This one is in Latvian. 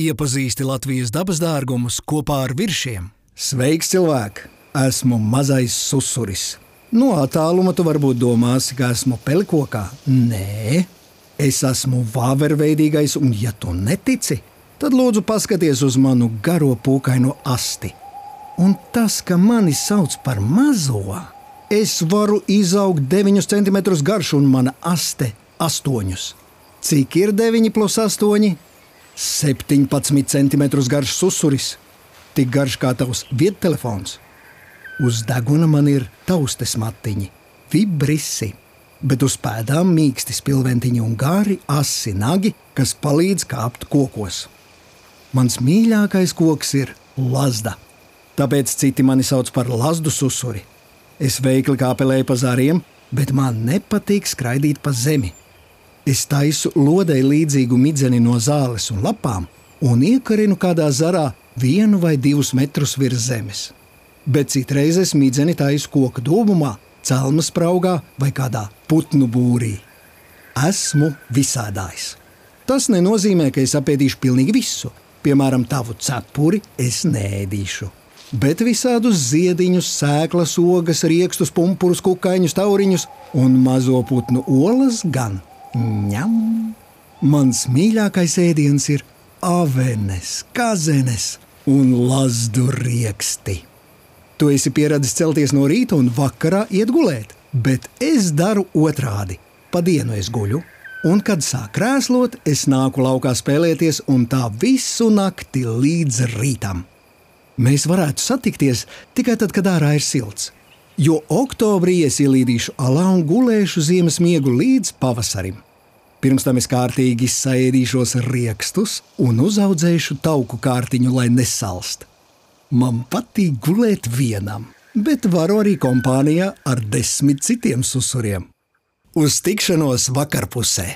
Iepazīsti Latvijas dabas dārgumus kopā ar viršiem. Sveiks, cilvēk! Esmu mazais susuris. No attāluma tu varbūt domāsi, ka esmu pelikokā. Nē, es esmu vāverveidīgais, un ja tu netici, tad lūdzu paskaties uz manu garo pūkaino asti. Un tas, ka mani sauc par mazo, es varu izaugt 9 cm garš un mana aste 8. Cik ir 9 plus 8? 17 cm garš susuris, tik garš kā tavs viettelefons. Uz deguna man ir taustes matiņi, vibrisi, bet uz pēdām mīksti spilventiņi un gari asi nagi, kas palīdz kāpt kokos. Mans mīļākais koks ir lazda, tāpēc citi mani sauc par lazdu susuri. Es veikli kāpelēju pa zariem, bet man nepatīk skraidīt pa zemi. Es taisu lodei līdzīgu midzeni no zāles un lapām un iekarinu kādā zarā vienu vai divus metrus virs zemes. Bet citreiz es midzeni taisu koka dūmumā, celmas spraugā vai kādā putnu būrī. Esmu visādājs. Tas nenozīmē, ka es apēdīšu pilnīgi visu. Piemēram, tavu cepuri es nēdīšu. Bet visādus ziediņus, sēklas, ogas, rīkstus, pumpurus, kukaiņus, tauriņus un mazo putnu olas gan ņem. Mans mīļākais ēdiens ir avenes, kazenes un lazdu rieksti. Tu esi pieradis celties no rīta un vakarā iet gulēt, bet es daru otrādi. Pa dienu es guļu, un kad sāk krēslot, es nāku laukā spēlēties, un tā visu nakti līdz rītam. Mēs varētu satikties tikai tad, kad ārā ir silts, jo oktobrī es ielīdīšu alā un gulēšu ziemas miegu līdz pavasarim. Pirms tam es kārtīgi saēdīšos riekstus un uzaudzēšu tauku kārtiņu, lai nesalst. Man patīk gulēt vienam, bet varu arī kompānijā ar desmit citiem susuriem. Uz tikšanos vakarpusē!